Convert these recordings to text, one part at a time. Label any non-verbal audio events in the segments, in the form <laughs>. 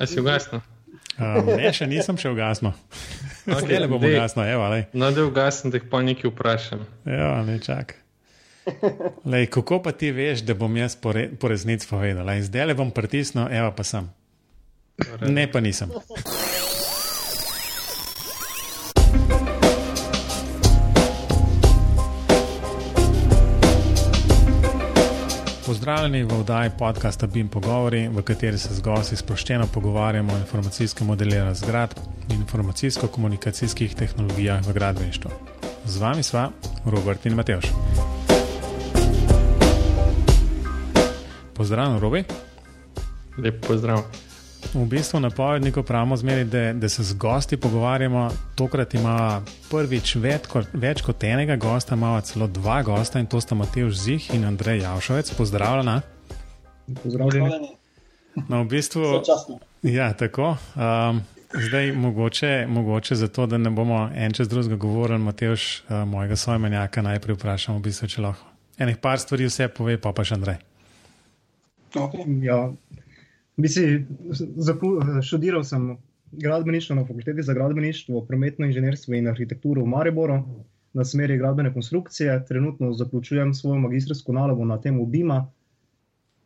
A si ugasno? Um, ne, še nisem še ugasno. <laughs> Okay, Zdaj le bomo ugasno, evo, lej. No, da ugasno, da jih pa nekaj vprašam. Evo, ne čak. Lej, kako pa ti veš, da bom jaz po, re, po resnici povedal? Zdaj le bom pritisnil, evo pa sem. Ne, pa nisem. Pozdravljeni v oddaji podcasta BIM Pogovori, v kateri se z gosti sproščeno pogovarjamo o informacijskem modeliranju zgradb in informacijsko-komunikacijskih tehnologijah v gradbeništvu. Z vami sva Robert in Mateoš. Pozdravljen, Robi. Lep pozdrav. V bistvu na povedniku pravimo zmeri, da, da se z gosti pogovarjamo. Tokrat ima prvič več kot, več kot enega gosta, imamo celo dva gosta in to sta Matej Zih in Andrej Javšovec. Pozdravljena. Pozdravljeni. No, v bistvu, ja, tako. Um, zdaj, mogoče, mogoče zato, da ne bomo en čez drugega govorili, Matej, uh, mojega sojmenjaka, najprej vprašamo, v bistvu, če lahko. Enih par stvari vse pove, pa pa še Andrej. Okay. Ja, Mislim, študiral sem gradbeništvo na fakulteti za gradbeništvo, prometno inženirstvo in arhitekturo v Mariboru na smeri gradbene konstrukcije. Trenutno zaključujem svojo magistrsko nalogo na temo BIMA.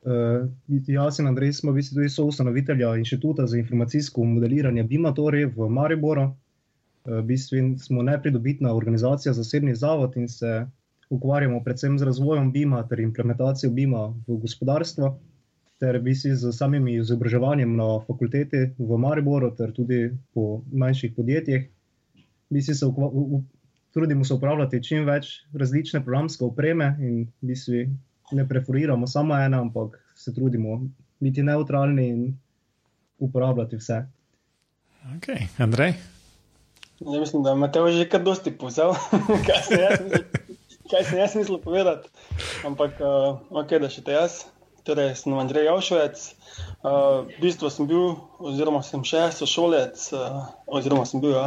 Uh, jaz in Andrej smo bili tudi soustanovitelja inštituta za informacijsko modeliranje BIMA torej v Mariboru. Uh, v bistvu smo nepridobitna organizacija, zasebni zavod in se ukvarjamo predvsem z razvojem BIMA ter implementacijo BIMA v gospodarstvo ter bi si z samim izobraževanjem na fakulteti v Mariboru, ter tudi po manjših podjetjih, bi si se trudili upravljati čim več različne programske opreme in bi si ne preferiramo samo ena, ampak se trudimo biti neutralni in uporabljati vse. Ok, Andrej. Ja, mislim, da imate že kar dosti povzel, <laughs> kaj se jaz, jaz mislil povedati. Ampak, uh, ok, da še te jaz. Torej, sem Andrej Javšovec. Uh, v bistvu sem bil, oziroma sem še sošolec, uh, oziroma sem bil ja,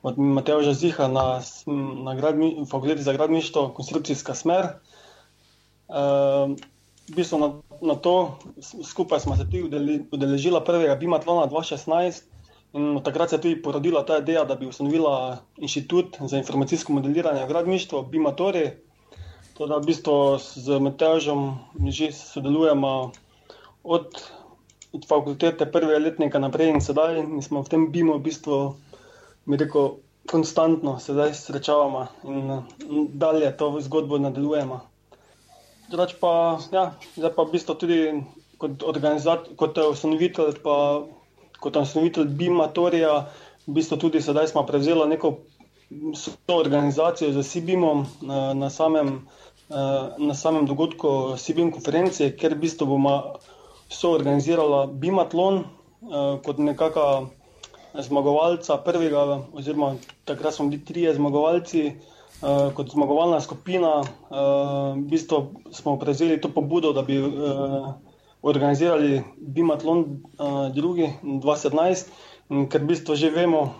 od Mateja Ziha na, na gradmi, fakulteti za gradništvo, konstrukcijska smer. Uh, v bistvu na, na to skupaj smo se tudi udeležili prvega Bimatlona 2016 in takrat se je tudi porodila ta ideja, da bi ustanovila inštitut za informacijsko modeliranje v gradništvu, Bimatori. Toda v bistvu z Metežom že sodelujemo od, od fakultete prvega letnika naprej in sedaj in smo v tem bimu v bistvu, mi reko, konstantno se zdaj srečavamo in, dalje to zgodbo nadaljujemo. Drugač pa, ja, zdaj pa v bistvu tudi kot organizator, kot ustanovitelj, pa kot ustanovitelj BIM-matorija, v bistvu tudi sedaj smo prevzeli neko organizacijo z SIBIM-om na, na samem Eh, na samem dogodku Sibin konference, ker v bistvu bomo soorganizirali Bimatlon uh, kot nekakšna zmagovalca prvega, oziroma takrat smo bili trije zmagovalci. Uh, kot zmagovalna skupina, uh, v bistvu smo prevzeli to pobudo, da bi uh, organizirali Bimatlon uh, drugi 2017, in ker v bistvu že vemo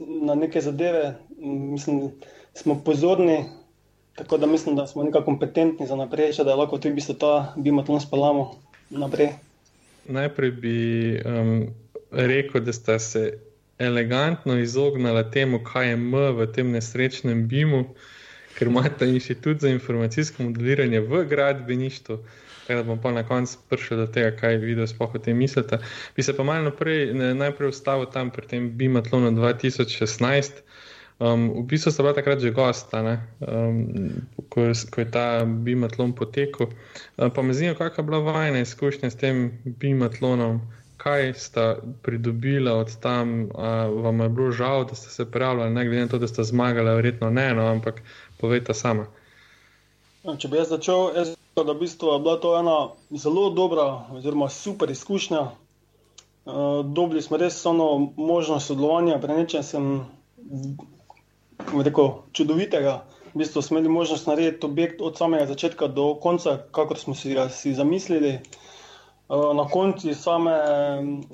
na neke zadeve, mislim, smo pozorni, Tako da mislim, da smo nekako kompetentni za naprej, da lahko tudi bi se ta bimatlon spalamo naprej. Najprej bi um, rekel, da ste se elegantno izognili temu, kaj je M v tem nesrečnem bimu, ker imate inštitut za informacijsko modeliranje v gradbeništvu. Da bom pa na koncu prišel do tega, kaj videl, spoh o tem mislite. Bi se pa malo naprej, najprej ustavil tam pri tem Bimatlonu 2016. Um, v bistvu so bila takrat že gosta, um, ko, ko je ta bimatlon potekel. Um, pa me zanima, kakšna je bila vajna izkušnja s tem bimatlonom, kaj sta pridobila od tam, a vam je bilo žal, da ste se prijavljali, ne glede na to, da ste zmagali, verjetno ne, no, ampak povejte sama. Ja, če bi jaz začel, jaz mislim, da v bistvu je bila to ena zelo dobra, oziroma super izkušnja. Uh, dobili smo res samo možnost sodelovanja, pri nečem sem rekel, čudovitega. V bistvu smo imeli možnost narediti objekt od samega začetka do konca, kakor smo si ga si zamislili. Eh, na koncu same,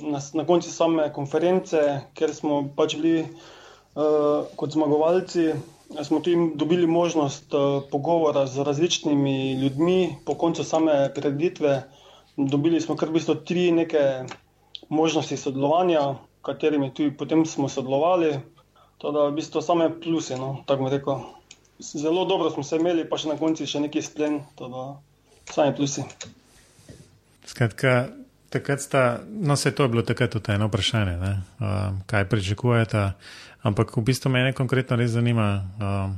na, na konci same konference, ker smo pač bili uh, kot zmagovalci, smo tudi dobili možnost uh, pogovora z različnimi ljudmi po koncu same preditve. Dobili smo kar v bistvu tri neke možnosti sodelovanja, katerimi tudi potem smo sodelovali. To je v bistvu same pluse, no, tako bi rekel. Zelo dobro smo se imeli, pa še na koncu še neki splen, to da same plusi. Skratka, takrat sta, no se to je bilo takrat tudi eno vprašanje, uh, kaj pričakujete, ampak v bistvu mene konkretno res zanima, uh,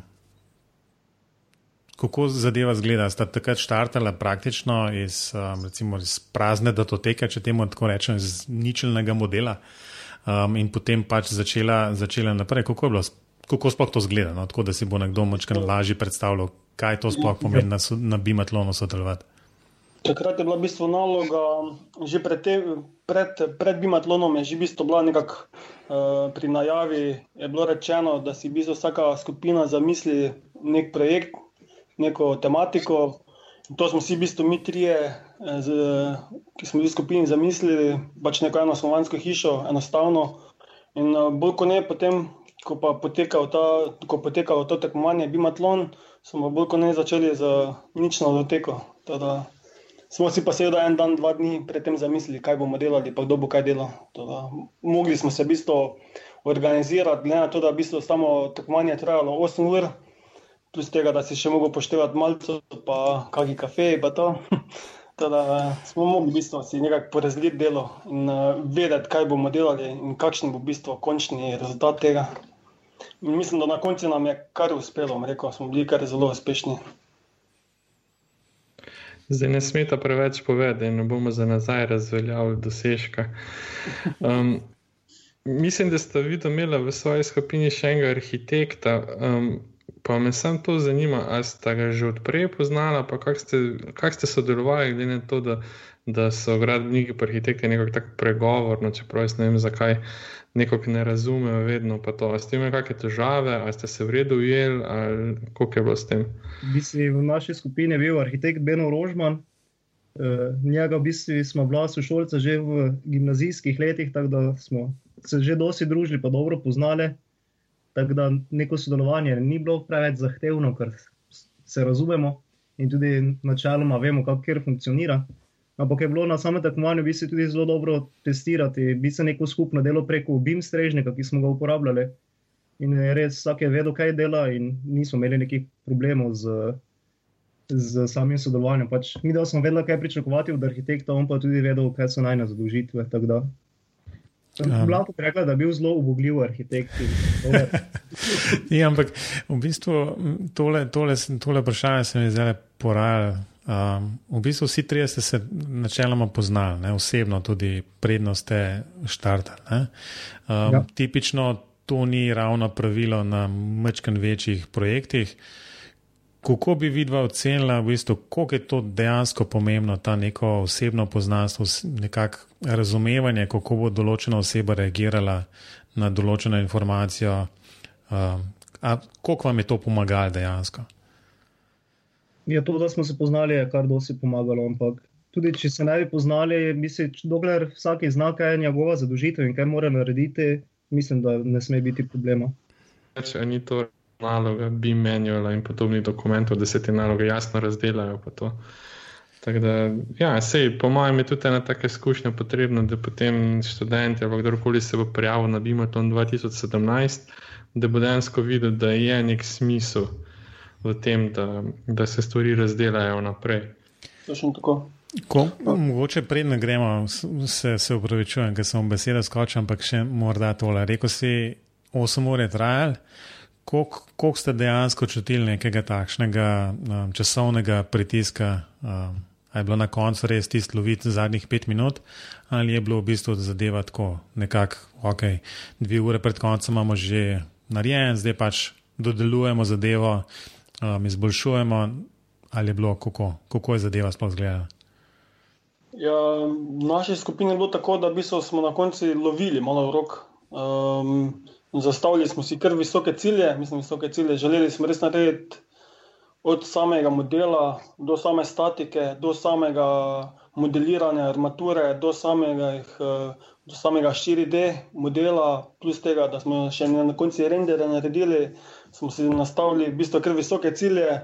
kako zadeva zgleda. Sta takrat štartala praktično iz, um, recimo, iz prazne datoteke, če temu tako rečem, iz ničelnega modela um, in potem pač začela, začela naprej. Kako je bilo, kako sploh to zgleda, no? tako da si bo nekdo močkaj lažje predstavljal, kaj to sploh pomeni na, na bimatlonu sodelovati. Takrat je bila v bistvu naloga, že pred, te, pred, pred bimatlonom je že v bistvu bila nekako uh, pri najavi, je bilo rečeno, da si v bistvu vsaka skupina zamisli nek projekt, neko tematiko. To smo si v bistvu mi trije, z, ki smo bili skupini, zamislili, pač neko eno slovansko hišo, enostavno. In eh, bolj kot ne, potem, ko pa potekalo ta, ko potekalo to tekmovanje, bimatlon, smo bolj kot ne začeli z nično doteko. Tada, smo si pa seveda en dan, dva dni predtem zamislili, kaj bomo delali, pa kdo bo kaj delal. Tada, mogli smo se v bistvu organizirati, glede na to, da v bistvu samo tekmovanje trajalo 8 ur plus tega, da si še mogel poštevati malce, pa kakšni kafe. Pa <laughs> Tada, smo mogli v bistvu si nekako porazdeliti delo in uh, vedeti, kaj bomo delali in kakšen bo v bistvu končni rezultat tega. In mislim, da na koncu nam je kar uspelo, rekel, smo bili kar zelo uspešni. Zdaj ne smeta preveč povedati, da ne bomo za nazaj razveljavili dosežka. Um, mislim, da ste videli v svoji skupini še enega arhitekta. Um, Pa me samo to zanima, ali ste ga že odprej poznali, pa kako ste, kak ste sodelovali, glede na to, da, da so gradbeniki in arhitekti nekako tako pregovorno, čeprav jaz ne vem, zakaj nekako ne razumejo vedno. Ali ste imeli kakšne težave, ali ste se v redu ujeli, ali kako je bilo s tem? Bistvi, v naši skupini je bil arhitekt Beno Rožman. Uh, njega v bistvu smo bila sošolca že v gimnazijskih letih, tako da smo se že dosti družili, pa dobro poznali. Tako da neko sodelovanje ni bilo preveč zahtevno, ker se razumemo in tudi načeloma vemo, kako funkcionira. Ampak je bilo na samem tekmovanju bi se tudi zelo dobro testirati, bi se neko skupno delo preko BIM strežnika, ki smo ga uporabljali. In res vsak je vedel, kaj dela, in nismo imeli nekih problemov z, z samim sodelovanjem. Pač, mi, da smo vedeli, kaj pričakovati od arhitekta, on pa tudi vedel, kaj so najna zadožitve. Bila je rekla, da je bil zelo ubogljiv arhitekt. <laughs> ja, ampak v bistvu tole, tole, tole vprašanje se mi je zdaj porajalo. Um, v bistvu vsi trije ste se načeloma poznali, ne? osebno tudi prednosti štartali. Um, ja. Tipično to ni ravno pravilo na mečken večjih projektih. Kako bi vidva ocenila, v bistvu, koliko je to dejansko pomembno, ta neko osebno poznanstvo, nekako razumevanje, kako bo določena oseba reagirala na določeno informacijo? Uh, koliko vam je to pomagalo dejansko? Ja, to, da smo se poznali, je kar dosti pomagalo. Ampak tudi, če se ne bi poznali, mislim, dokler vsak zna, kaj je njegova zadožitev in kaj mora narediti, mislim, da ne sme biti problema. Če ni to naloga, bi menjala in podobnih dokumentov, da se te naloge jasno razdelajo. Tako da, ja, sej, po mojem, je tudi ena taka izkušnja potrebna, da potem študenti ali kdorkoli se bo prijavil na Bimaton 2017, da bo dejansko videl, da je nek smisel v tem, da, da se stvari razdelajo naprej. Točno tako. Ko, mogoče predno gremo, se, se upravičujem, ker sem v besedah skočil, ampak še morda tole. Rekl si, 8 ur je trajal koliko ste dejansko čutili nekega takšnega um, časovnega pritiska? Um, je bilo na koncu res tisto loviti zadnjih pet minut, ali je bilo v bistvu zadeva tako, nekako, ok, dve ure pred koncem imamo že narejen, zdaj pač dodelujemo zadevo, um, izboljšujemo, ali je bilo kako, kako je zadeva sploh izgledala? Ja, v naši skupini je bilo tako, da smo na koncu lovili malo v rok. Um, Zastavili smo si kar visoke cilje, mislim, visoke cilje. Želeli smo res narediti od samega modela do same statike, do samega modeliranja armature, do samega, do samega 4D modela, plus tega, da smo še na koncu rendere naredili, smo si nastavili v bistvu kar visoke cilje.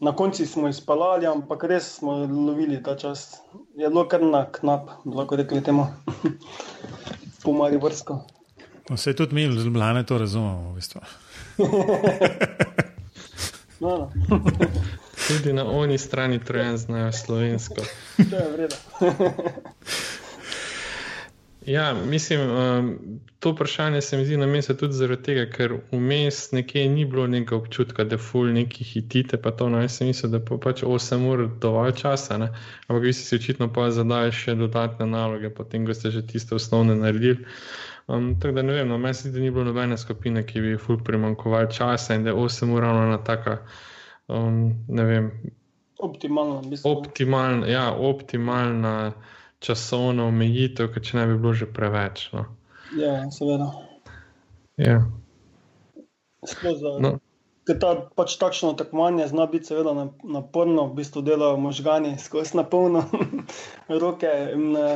na koncu smo izpalali, ampak res smo lovili ta čas. Je bilo kar na knap, lahko rekli temu, <laughs> pomari vrsto. Vse tudi mi, zelo to razumemo, v bistvu. <laughs> no, no. <laughs> tudi na oni strani trojen znajo slovensko. <laughs> to je vredno. Ja, mislim, um, to vprašanje se mi zdi na mestu tudi zaradi tega, ker vmes nekje ni bilo nekega občutka, da je ful neki hitite. Pa to, no, jaz sem mislil, da pa pač 8 ur dovolj časa, ne? ampak vi ste si očitno pa zadali še dodatne naloge, potem ko ste že tiste osnovne naredili. Um, tako da ne vem, no, meni se zdi, da ni bilo nobene skupine, ki bi ful primankovali časa in da je 8 ur ravno na taka, um, ne vem. Optimalna, mislim. Optimalna, ja, optimalna časovna omejitev, ker če ne bi bilo že preveč. No. Ja, seveda. Ja. No. Ker ta pač takšno tekmovanje zna biti seveda naporno, v bistvu delajo možgani skozi na polno, <laughs> roke,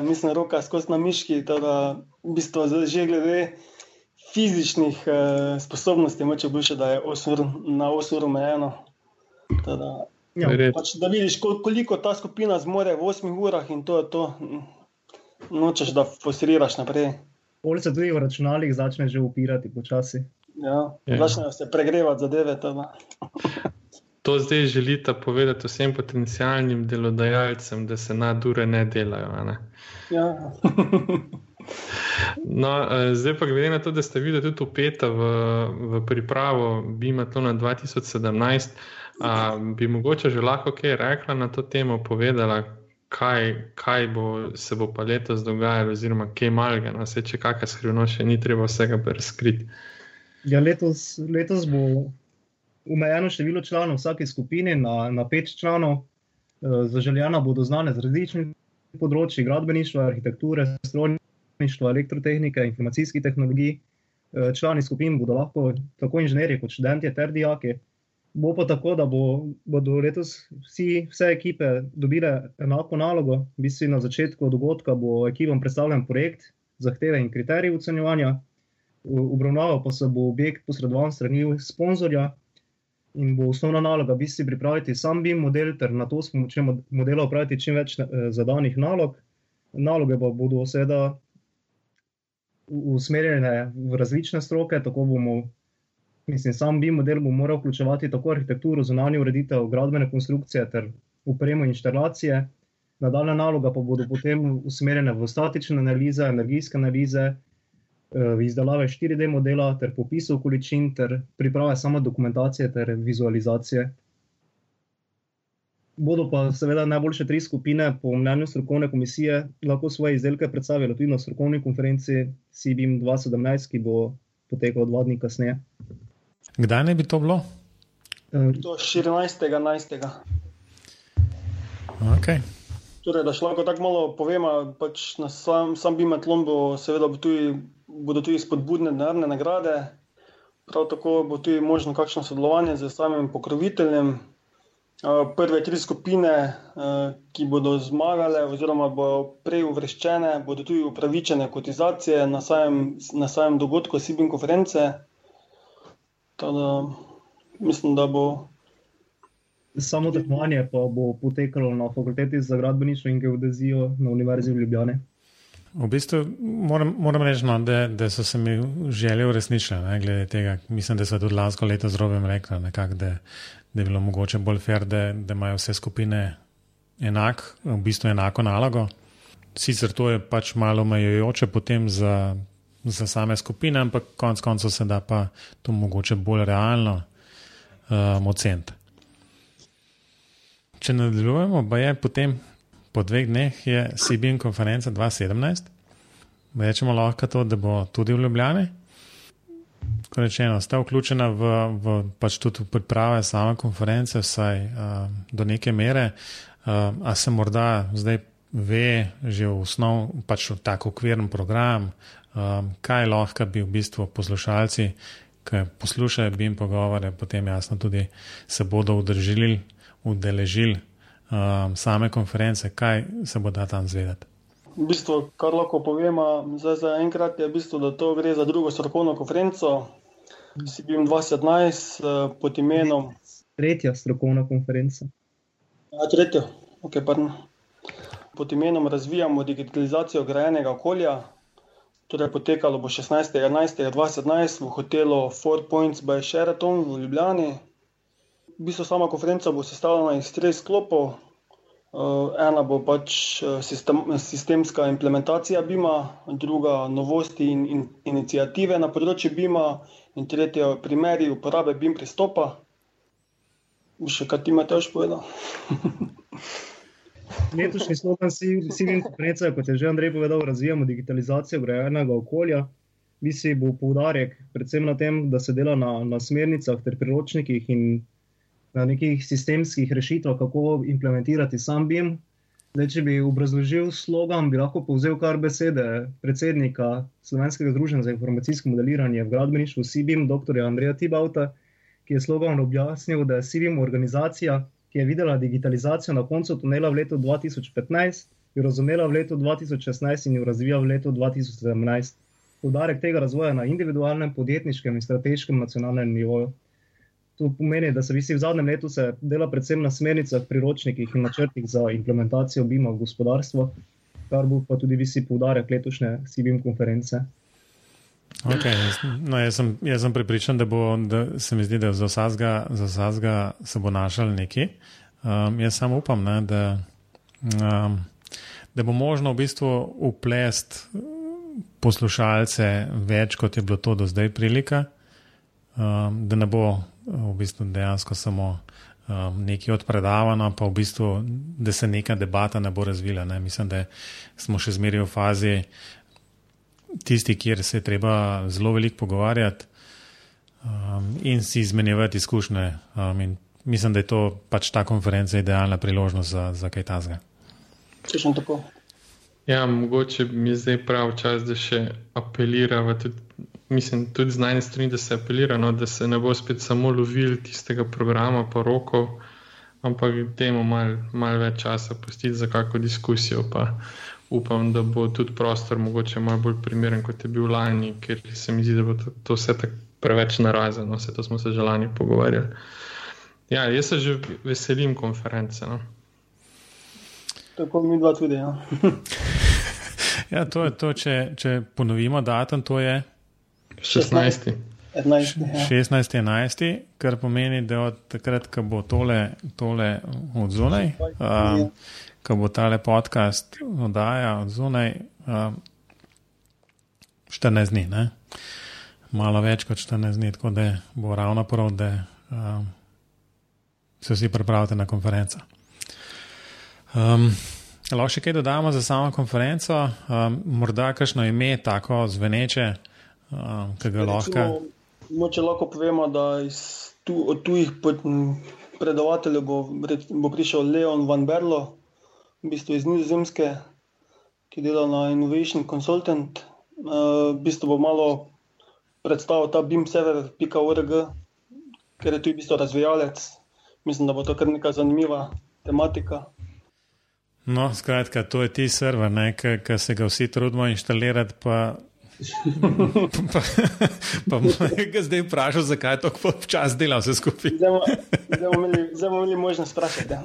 mislim, roka skozi na miški, teda v bistvu že glede fizičnih eh, sposobnosti, moče boljše, da je 8 ur, na 8 ur omejeno. Ja, pač, da vidiš, koliko ta skupina zmore v 8 urah, in to je to. Nočeš, da fosiriraš naprej. Pol se tudi v računalnik začne že upirati počasi. Ja, ja. začnejo se pregrevati zadeve. Tada. To zdaj želite povedati vsem potencijalnim delodajalcem, da se nadure ne delajo. Ne? Ja. <laughs> no, eh, zdaj pa glede na to, da ste videli tudi upeta v, v pripravo BIM-a 2017. A, bi mogoče že lahko kaj rekla na to temo, povedala, kaj, kaj bo, se bo pa letos dogajalo, oziroma kaj malga, no, se če kakšna skrivnost, še ni treba vsega razkriti. Ja, letos, letos bo omejeno število članov vsake skupine na, na pet članov, e, zaželjena bodo znane z različnih področji, gradbeništva, arhitekture, strojništva, elektrotehnike, informacijskih tehnologij. E, člani skupin bodo lahko tako inženirji kot študenti ter dijaki. Bo pa tako, da bo, bodo letos vsi, vse ekipe dobile enako nalogo. V bistvu na začetku dogodka bo ekipom predstavljen projekt, zahteve in kriterije ocenjevanja, obravnaval pa se bo objekt posredovan strani sponzorja in bo osnovna naloga v bistvu pripraviti sam BIM model, ter na to s pomočjo modela upraviti čim več eh, zadanih nalog. Naloge pa bodo seveda usmerjene v različne stroke, tako bomo Mislim, sam bi model bo moral vključevati tako arhitekturo, zunanje ureditev, gradbene konstrukcije ter upremo inštalacije. Nadaljna naloga pa bodo potem usmerjene v statične analize, energijske analize, izdelave 4D modela ter popisov količin ter priprave samo dokumentacije ter vizualizacije. Bodo pa seveda najboljše tri skupine, po mnenju strokovne komisije, lahko svoje izdelke predstavili tudi na strokovni konferenci CBIM 2017, ki bo potekal dva dni kasneje. Kdaj ne bi to bilo? Do 14.11. Okay. Torej, da šlo tako malo povemo, pač na sam, sam bimatlon bo seveda bo tudi, bodo tudi spodbudne denarne nagrade, prav tako bo tudi možno kakšno sodelovanje z samim pokroviteljem. Prve tri skupine, ki bodo zmagale, oziroma bodo prej uvrščene, bodo tudi upravičene kotizacije na samem, na samem dogodku Sibin konference. Tada, mislim, da bo. Samo tekmovanje pa bo potekalo na fakulteti za gradbeništvo in geodezijo na Univerzi v Ljubljani. V bistvu moram, moram reči, no, da, da so se mi želje uresničile. Glede tega, mislim, da so tudi lansko leto z robem rekli, nekak, da, da je bilo mogoče bolj fair, da, da imajo vse skupine enak, v bistvu enako nalogo. Sicer to je pač malo omejujoče potem za za same skupine, ampak konec koncev se da pa to mogoče bolj realno um, oceniti. Če nadaljujemo, pa je potem po dveh dneh je CBN konferenca 2017. Rečemo lahko to, da bo tudi v Ljubljani. Kot rečeno, ste vključena v, v pač tudi priprave same konference, vsaj um, do neke mere. Um, a se morda zdaj ve že v osnov, pač v tako okviren program, um, kaj lahko bi v bistvu poslušalci, ki poslušajo BIM pogovore, potem jasno tudi se bodo udeležili um, same konference, kaj se bo da tam zvedeti. V bistvu, kar lahko povemo, zdaj za enkrat je, v bistvu, da to gre za drugo strokovno konferenco, je bil 2017 pod imenom tretja strokovna konferenca. A, tretja, ok, pardon. Pod imenom razvijamo digitalizacijo grajenega okolja. Torej, potekalo bo 16.11.2017 v hotelu Four Points by Sheraton v Ljubljani. V bistvu sama konferenca bo sestavljena iz treh sklopov. Uh, ena bo pač eh, sistem, sistemska implementacija BIM-a, druga novosti in, in inicijative na področju BIM-a, in tretja primeri uporabe BIM pristopa. Še kaj ti už povedal? <laughs> Letošnji slogan Sivim konferenca, kot je že Andrej povedal, razvijamo digitalizacijo grajenega okolja. Visi bo poudarek predvsem na tem, da se dela na, na smernicah ter priročnikih in nekih sistemskih rešitvah, kako implementirati sam BIM. Zdaj, če bi obrazložil slogan, bi lahko povzel kar besede predsednika Slovenskega združenja za informacijsko modeliranje v gradbeništvu SIBIM, dr. Andreja Tibauta, ki je slogan objasnil, da je SIBIM organizacija, ki je videla digitalizacijo na koncu tunela v letu 2015, jo razumela v letu 2016 in jo razvija v letu 2017. Podarek tega razvoja na individualnem, podjetniškem in strateškem nacionalnem nivoju. To pomeni, da se visi v zadnjem letu dela predvsem na smernicah, priročnikih in načrtih za implementacijo BIM-a v gospodarstvo, kar bo pa tudi visi poudarek letošnje CBIM konference. Okay, no, jaz, sem, jaz sem pripričan, da, bo, da se mi zdi, da za vsega se bo našel neki. Um, jaz samo upam, ne, da, um, da bo možno v bistvu uplest poslušalce več, kot je bilo to do zdaj prilika, um, da ne bo v bistvu dejansko samo um, nekaj odpredavano, pa v bistvu, da se neka debata ne bo razvila. Ne. Mislim, da smo še zmeraj v fazi tisti, kjer se je treba zelo veliko pogovarjati um, in si izmenjevati izkušnje. Um, mislim, da je to pač ta konferenca idealna priložnost za, za kaj tasga. Če še tako. Ja, mogoče mi je zdaj prav čas, da še apeliramo tudi mislim, tudi z najne strani, da se apelira, no, da se ne bo spet samo lovil tistega programa, pa rokov, ampak imamo malo mal več časa pustiti za kakšno diskusijo. Upam, da bo tudi prostor mogoče malo bolj primeren, kot je bil lani, ker se mi zdi, da bo to, to vse tako preveč narazeno, vse to smo se že lani pogovarjali. Ja, jaz se že veselim konference. No. Tako mi dva tudi. Ja, <laughs> ja to je to, če, če ponovimo datum, to je 16. 16. 11. kar pomeni, da od takrat, ko bo tole, tole od zunaj, um, ko bo tale podcast oddaja od zunaj, um, 14 dni, ne? malo več kot 14 dni, tako da bo ravno prav, da um, se vsi pripravite na konferenco. Um, lahko še kaj dodamo za samo konferenco, um, morda kakšno ime, tako zveneče ki ga lahko. Moče lahko povemo, da tu, od tujih predavateljev bo, bo prišel Leon Van Berlo, v bistvu iz Nizozemske, ki dela na Innovation Consultant. Uh, v bistvu bo malo predstavil ta BIM-server.org, ker je tu v bistvu razvijalec. Mislim, da bo to kar neka zanimiva tematika. No, skratka, to je ti server, ki se ga vsi trudimo inštalirati, pa pa, pa ga zdaj vprašal, zakaj je tako čas delal vse skupaj. Zdaj bomo imeli možnost vprašati. Ja.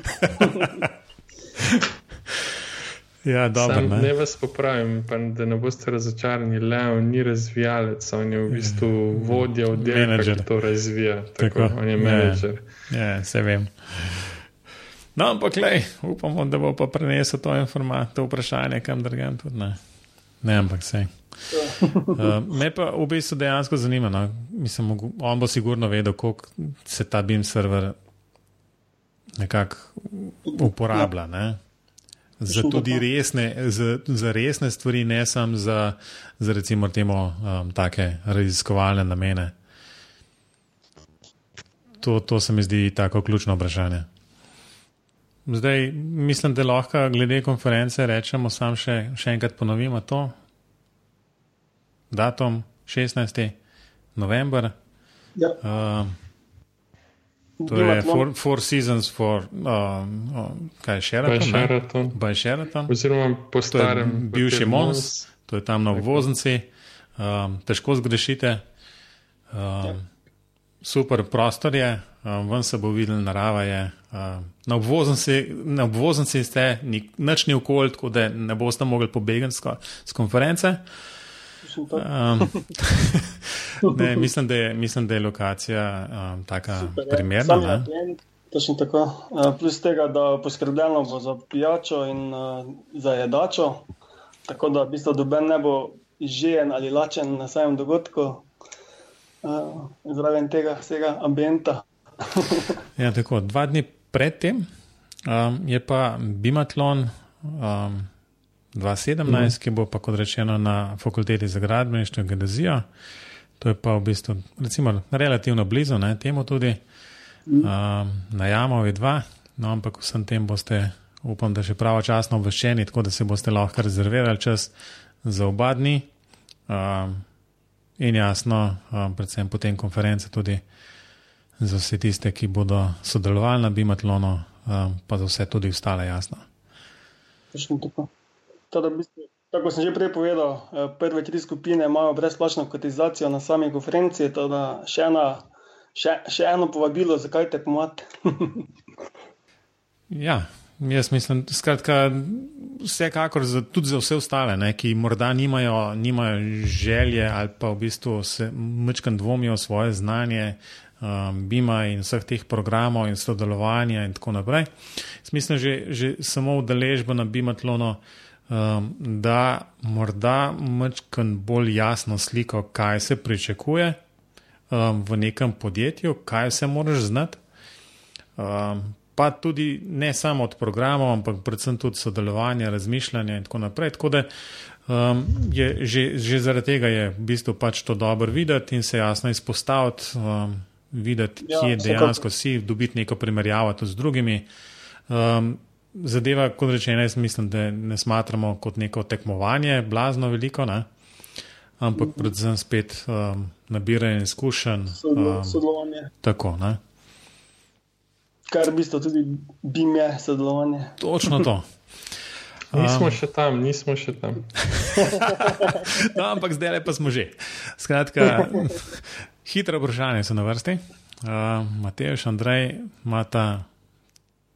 Ja, dobro, Sam, ne. ne vas popravim, pa, da ne boste razočarani. Leo ni razvijalec, on je v bistvu vodja oddelka, ki to razvija. Tako, tako. On je menedžer. Ja, ja, se vem. No, ampak lej, upamo, da bo pa prenesel to informacijo, to vprašanje kam drugam tudi. Ne, ne ampak sej. Uh, me pa v bistvu dejansko zanima. No? Mislim, on bo sigurno vedel, kako se ta BIM server nekako uporablja. Ne? Za tudi resne, za, za resne stvari, ne samo za, za recimo temo um, take raziskovalne namene. To, to se mi zdi tako ključno vprašanje. Zdaj, mislim, da lahko glede konference rečemo, samo še, še enkrat ponovimo to datum 16. november. Ja. Uh, to je four, four Seasons for uh, uh, kaj Sheraton. By Sheraton. By Sheraton. Oziroma po starem. Bivši Mons, to je tam na voznici. Um, težko zgrešite. Um, super prostor je, um, ven se bo videl, narava je. Um, na obvoznici ste, nič ni okolj, tako da ne boste mogli pobegati z konference. Um, <laughs> ne, mislim, da je, mislim, da je lokacija um, taka Super, primerna. Točno tako. Uh, plus tega, da poskrbljeno bo za pijačo in uh, za jedačo, tako da v bistvu doben ne bo izžejen ali lačen na samem dogodku uh, zraven tega vsega ambienta. <laughs> ja, tako, dva dni predtem um, je pa Bimatlon um, 2017, mm. ki bo pa kot rečeno na fakulteti za gradbeništvo in geodezijo. To je pa v bistvu recimo, relativno blizu ne, temu tudi, mm. um, na Jamovi 2, no, ampak vsem tem boste, upam, da še pravočasno obveščeni, tako da se boste lahko rezervirali čas za oba dni. Um, in jasno, um, predvsem potem konference tudi za vse tiste, ki bodo sodelovali na Bimatlonu, um, pa za vse tudi ostale, jasno. Tako sem že prej povedal, eh, prve tri skupine imajo brezplačno kotizacijo na sami konferenci, tako še, še, še eno povabilo, zakaj te pomati. <laughs> ja, Jaz mislim, skratka, vsekakor za, tudi za vse ostale, ne, ki morda nimajo, nimajo želje ali pa v bistvu se mečkam dvomijo svoje znanje um, BIM-a in vseh teh programov in sodelovanja in tako naprej. Mislim, že, že samo udeležba na BIM-atlonu, um, da morda mečkam bolj jasno sliko, kaj se pričakuje um, v nekem podjetju, kaj se moraš znati. Um, pa tudi ne samo od programov, ampak predvsem tudi sodelovanja, razmišljanja in tako naprej. Tako da um, je že, že zaradi tega je v bistvu pač to dobro videti in se jasno izpostaviti, um, videti, ja, kje dejansko si, dobiti neko primerjavo tudi z drugimi. Um, zadeva, kot rečeno, jaz mislim, da ne smatramo kot neko tekmovanje, blazno veliko, ne? ampak mhm. predvsem spet um, nabiranje izkušenj. Um, sodelovanje. Tako, ne? Kar v bistvu tudi bim je sodelovanje. Točno to. <laughs> Nismo um, še tam, nismo še tam. <laughs> no, ampak zdaj pa smo že. Skratka, <laughs> hitro vprašanje so na vrsti. Uh, Matej, Andrej, imata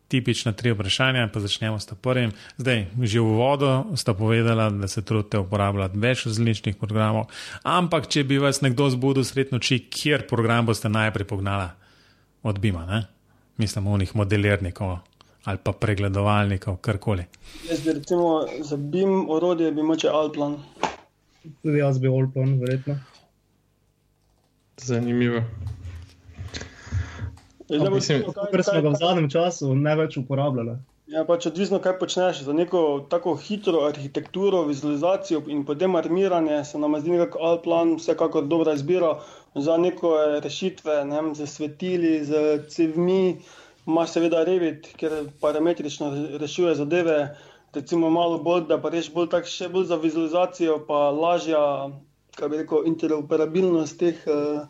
tipična tri vprašanja, pa začnemo s prvim. Zdaj, že v uvodu sta povedala, da se trudite uporabljati več različnih programov, ampak če bi vas nekdo zbudil sredno oči, kjer program boste najprej pognala od Bima, ne? Mislim, unih modelirnikov ali pa pregledovalnikov, karkoli. Jaz bi recimo za BIM orodje bi moče Alplan. Tudi jaz bi Alplan, verjetno. Zanimivo. Kar smo ga v zadnjem času največ uporabljali. Ja, pač odvisno, kaj počneš. Za neko tako hitro arhitekturo, vizualizacijo in potem armiranje se nam zdi nekako Alplan vsekakor dobra izbira. Za neko rešitve, ne vem, za svetili, za cevmi, imaš seveda Revit, ker parametrično rešuje zadeve. Recimo malo bolj, da pa reš bolj tak, še bolj za vizualizacijo, pa lažja, kaj bi rekel, interoperabilnost teh uh,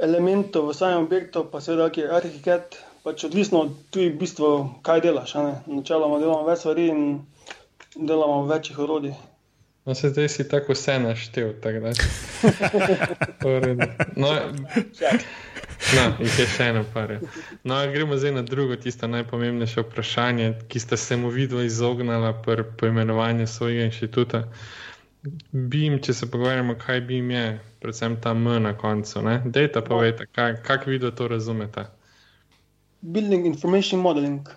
elementov v samem objektu, pa seveda, ki je arhitekt pač odvisno tudi v bistvu, kaj delaš. Načeloma delamo več stvari in delamo večjih orodij. No, se zdaj si tako vse naštel. Tak, <laughs> no, no, jih je še eno par. No, gremo zdaj na drugo, tisto najpomembnejše vprašanje, ki ste se mu vidno izognili pri poimenovanju svojega inštituta. Bim, če se pogovarjamo, kaj bi jim je, predvsem ta M na koncu. Dejte, povejte, kako vi to razumete building information modeling.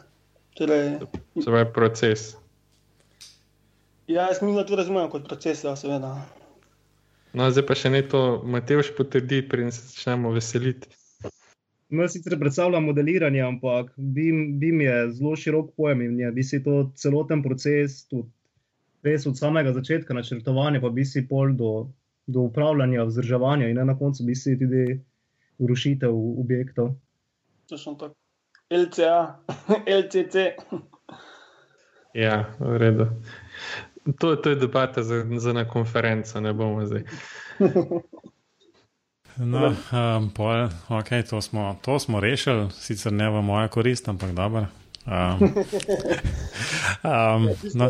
Torej, to je proces. Ja, jaz mislim, da to razumem kot proces, ja, seveda. No, zdaj pa še ne to, Mateoš potrdi, preden se začnemo veseliti. No, sicer predstavljam modeliranje, ampak BIM, BIM je zelo širok pojem in je visi to celoten proces, tudi res od samega začetka načrtovanja, pa bi si pol do, do upravljanja, vzdrževanja in na koncu bi si tudi rušitev objektov. Točno tako. LCA, LCC. <laughs> Ja, v redu. To, to je debata za, za na konferenco, ne bomo zdaj. <laughs> No, um, pol, okay, to, smo, to smo rešili, sicer ne v moja korist, ampak dobro. Um, <laughs> um, no.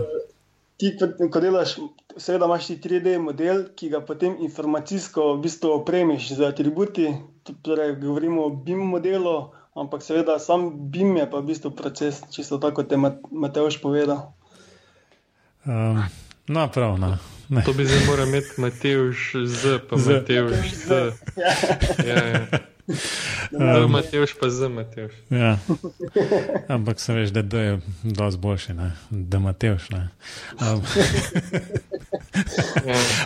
ti, ko delaš, seveda imaš ti 3D model, ki ga potem informacijsko v bistvu opremiš z atributi. Torej, govorimo o BIM modelu, ampak seveda sam BIM je pa v bistvu proces, čisto tako, kot je Mateoš povedal. Um, no, prav. No. To bi zdaj moral imeti Mateoš z, pa z. Mateoš z. Ja. Ja, ja. Um, Matejš pa za Matejš. Ja. Ampak se veš, da je dosti boljši, ne? da Matejš. Um.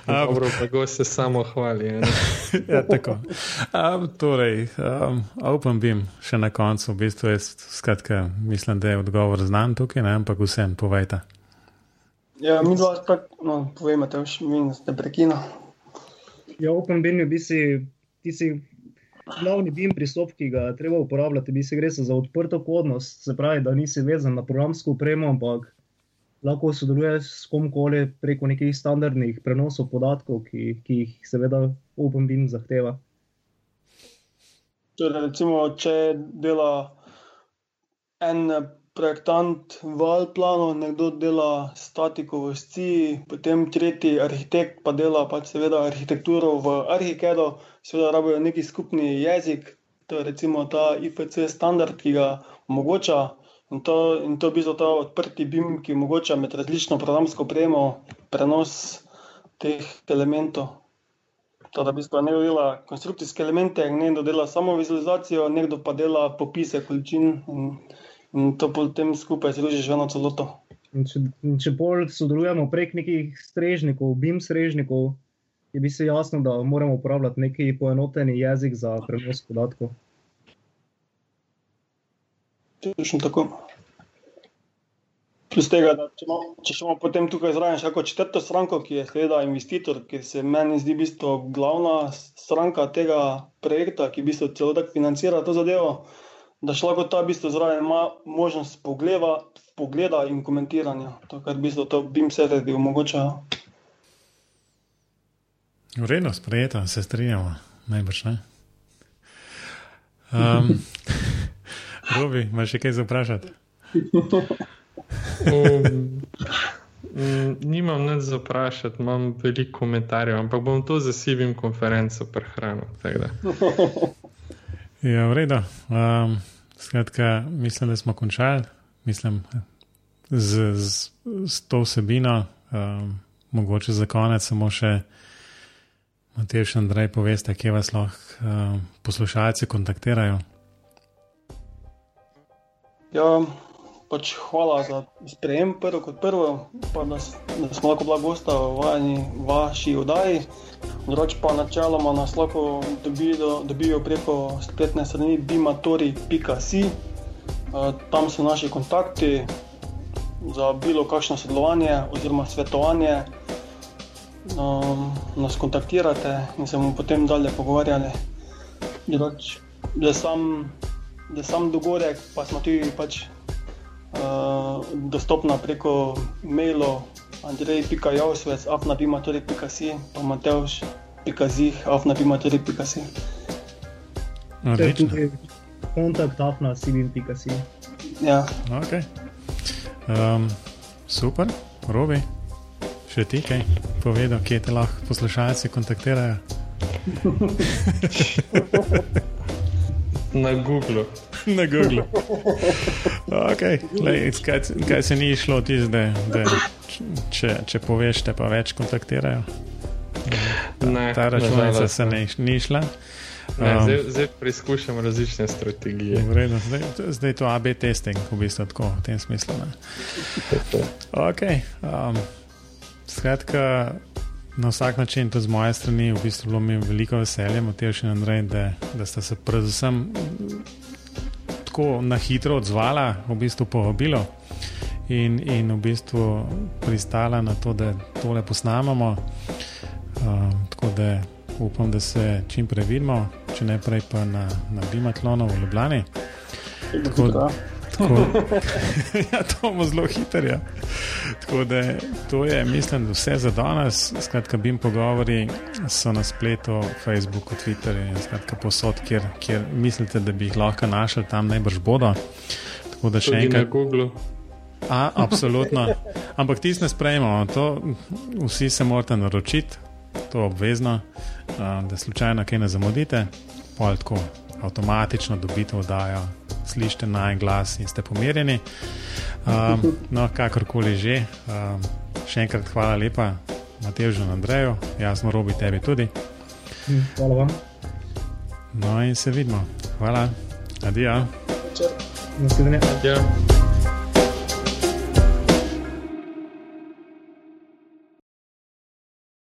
Ja, dobro, pa go se samo hvali. ja, tako. Um, torej, um, Open Beam še na koncu, v bistvu je, skratka, mislim, da je odgovor znan tukaj, ne? ampak vsem povejte. Ja, mi dva, no, povejte, mi ste prekino. Ja, Open Beam je v bistvu, ti si glavni BIM pristop, ki ga treba uporabljati, bi se gre za odprto kodnost, se pravi, da nisi vezan na programsko upremo, ampak lahko sodeluješ s komkoli preko nekih standardnih prenosov podatkov, ki, ki jih seveda OpenBIM zahteva. Torej, recimo, če dela en projektant v Alplanu, nekdo dela statiko v SCI, potem tretji arhitekt pa dela pač seveda arhitekturo v Arhikedu, seveda rabijo neki skupni jezik, to je recimo ta IFC standard, ki ga omogoča in to, in to je bistvo ta odprti BIM, ki omogoča med različno programsko opremo prenos teh elementov. Teda, v bistvu nekdo dela konstrukcijske elemente, nekdo dela samo vizualizacijo, nekdo pa dela popise količin in in to potem skupaj združiš v eno celoto. Če, če bolj sodelujemo prek nekih strežnikov, BIM strežnikov, je bi se jasno, da moramo uporabljati neki poenoteni jezik za prenos podatkov. Točno tako. Plus tega, da če imamo, če imamo potem tukaj zraven še četrto stranko, ki je seveda investitor, ki se meni zdi bistvo glavna stranka tega projekta, ki v bistvu celo tako financira to zadevo, da še lahko ta v bistvu zraven ima možnost pogleda, pogleda in komentiranja. To, kar v bistvu to BIM serveri omogočajo. Vredno sprejeta, se strinjamo, najbrž ne. Um, <laughs> Robi, imaš še kaj za vprašati? <laughs> um, nimam nič za vprašati, imam veliko komentarjev, ampak bom to zasibim konferenco prehranil. <laughs> ja, v redu. Um, Skratka, mislim, da smo končali, mislim, z, z, z to vsebino. Um, mogoče za konec samo še, Matej, še Andrej, poveste, kje vas lahko um, poslušalci kontaktirajo. Ja, pač hvala za sprejem, prvo kot prvo, pa da, da smo lahko bila gosta v vaši oddaji. Drugič pa načeloma nas lahko dobijo, dobijo preko spletne strani bimatori.si. Tam so naši kontakti za bilo kakšno sodelovanje oziroma svetovanje. Um, nas kontaktirate in se bomo potem dalje pogovarjali. Drugič, da sam, sam dogodek, pa smo tudi pač, dostopna preko mailov andrej.javsvec, afnabimatori.si, pa matevš.zih, afnabimatori.si. Kontakt afnasibim.si. Ja. Ok. Um, super, Robi. Še ti kaj povedal, kje te lahko poslušalci kontaktirajo? <laughs> Na Google. <laughs> Na Google. Okay. Lej, kaj, kaj se ni išlo, tiz, da, da če, če poveš, te pa več kontaktirajo. Ta, ne, ta računica se ne, ni šla. Ne, um, zdaj, zdaj preizkušamo različne strategije. Vredno, zdaj, zdaj je to AB testing, v bistvu tako v tem smislu. Okay, um, skratka, na vsak način, tudi z moje strani, v bistvu bilo mi veliko veselje, Matej in Andrej, da, da sta se predvsem tako na hitro odzvala, v bistvu povabilo in, in v bistvu pristala na to, da tole posnamemo. Um, tako da upam, da se čim prej vidimo, če ne prej pa na, na Bimatlonu v Ljubljani. Tako, tako, <laughs> ja, to bomo zelo hitro. Ja. Tako da to je, mislim, vse za danes. Skratka, BIM pogovori so na spletu, Facebooku, Twitterju in skratka posod, kjer, kjer mislite, da bi jih lahko našli, tam najbrž bodo. Tako da še enkrat. Na Google. A, absolutno. <laughs> Ampak ti ne sprejmo, to vsi se morate naročiti, to je obvezno, da slučajno kaj ne zamudite, pol tako avtomatično dobite vdajo, slišite na en glas in ste pomirjeni. Um, no, kakorkoli že, um, še enkrat hvala lepa, Mateju in Andreju, jasno, robi tebi tudi. Hvala vam. No, in se vidimo. Hvala, adijo. Naslednje. Adijo.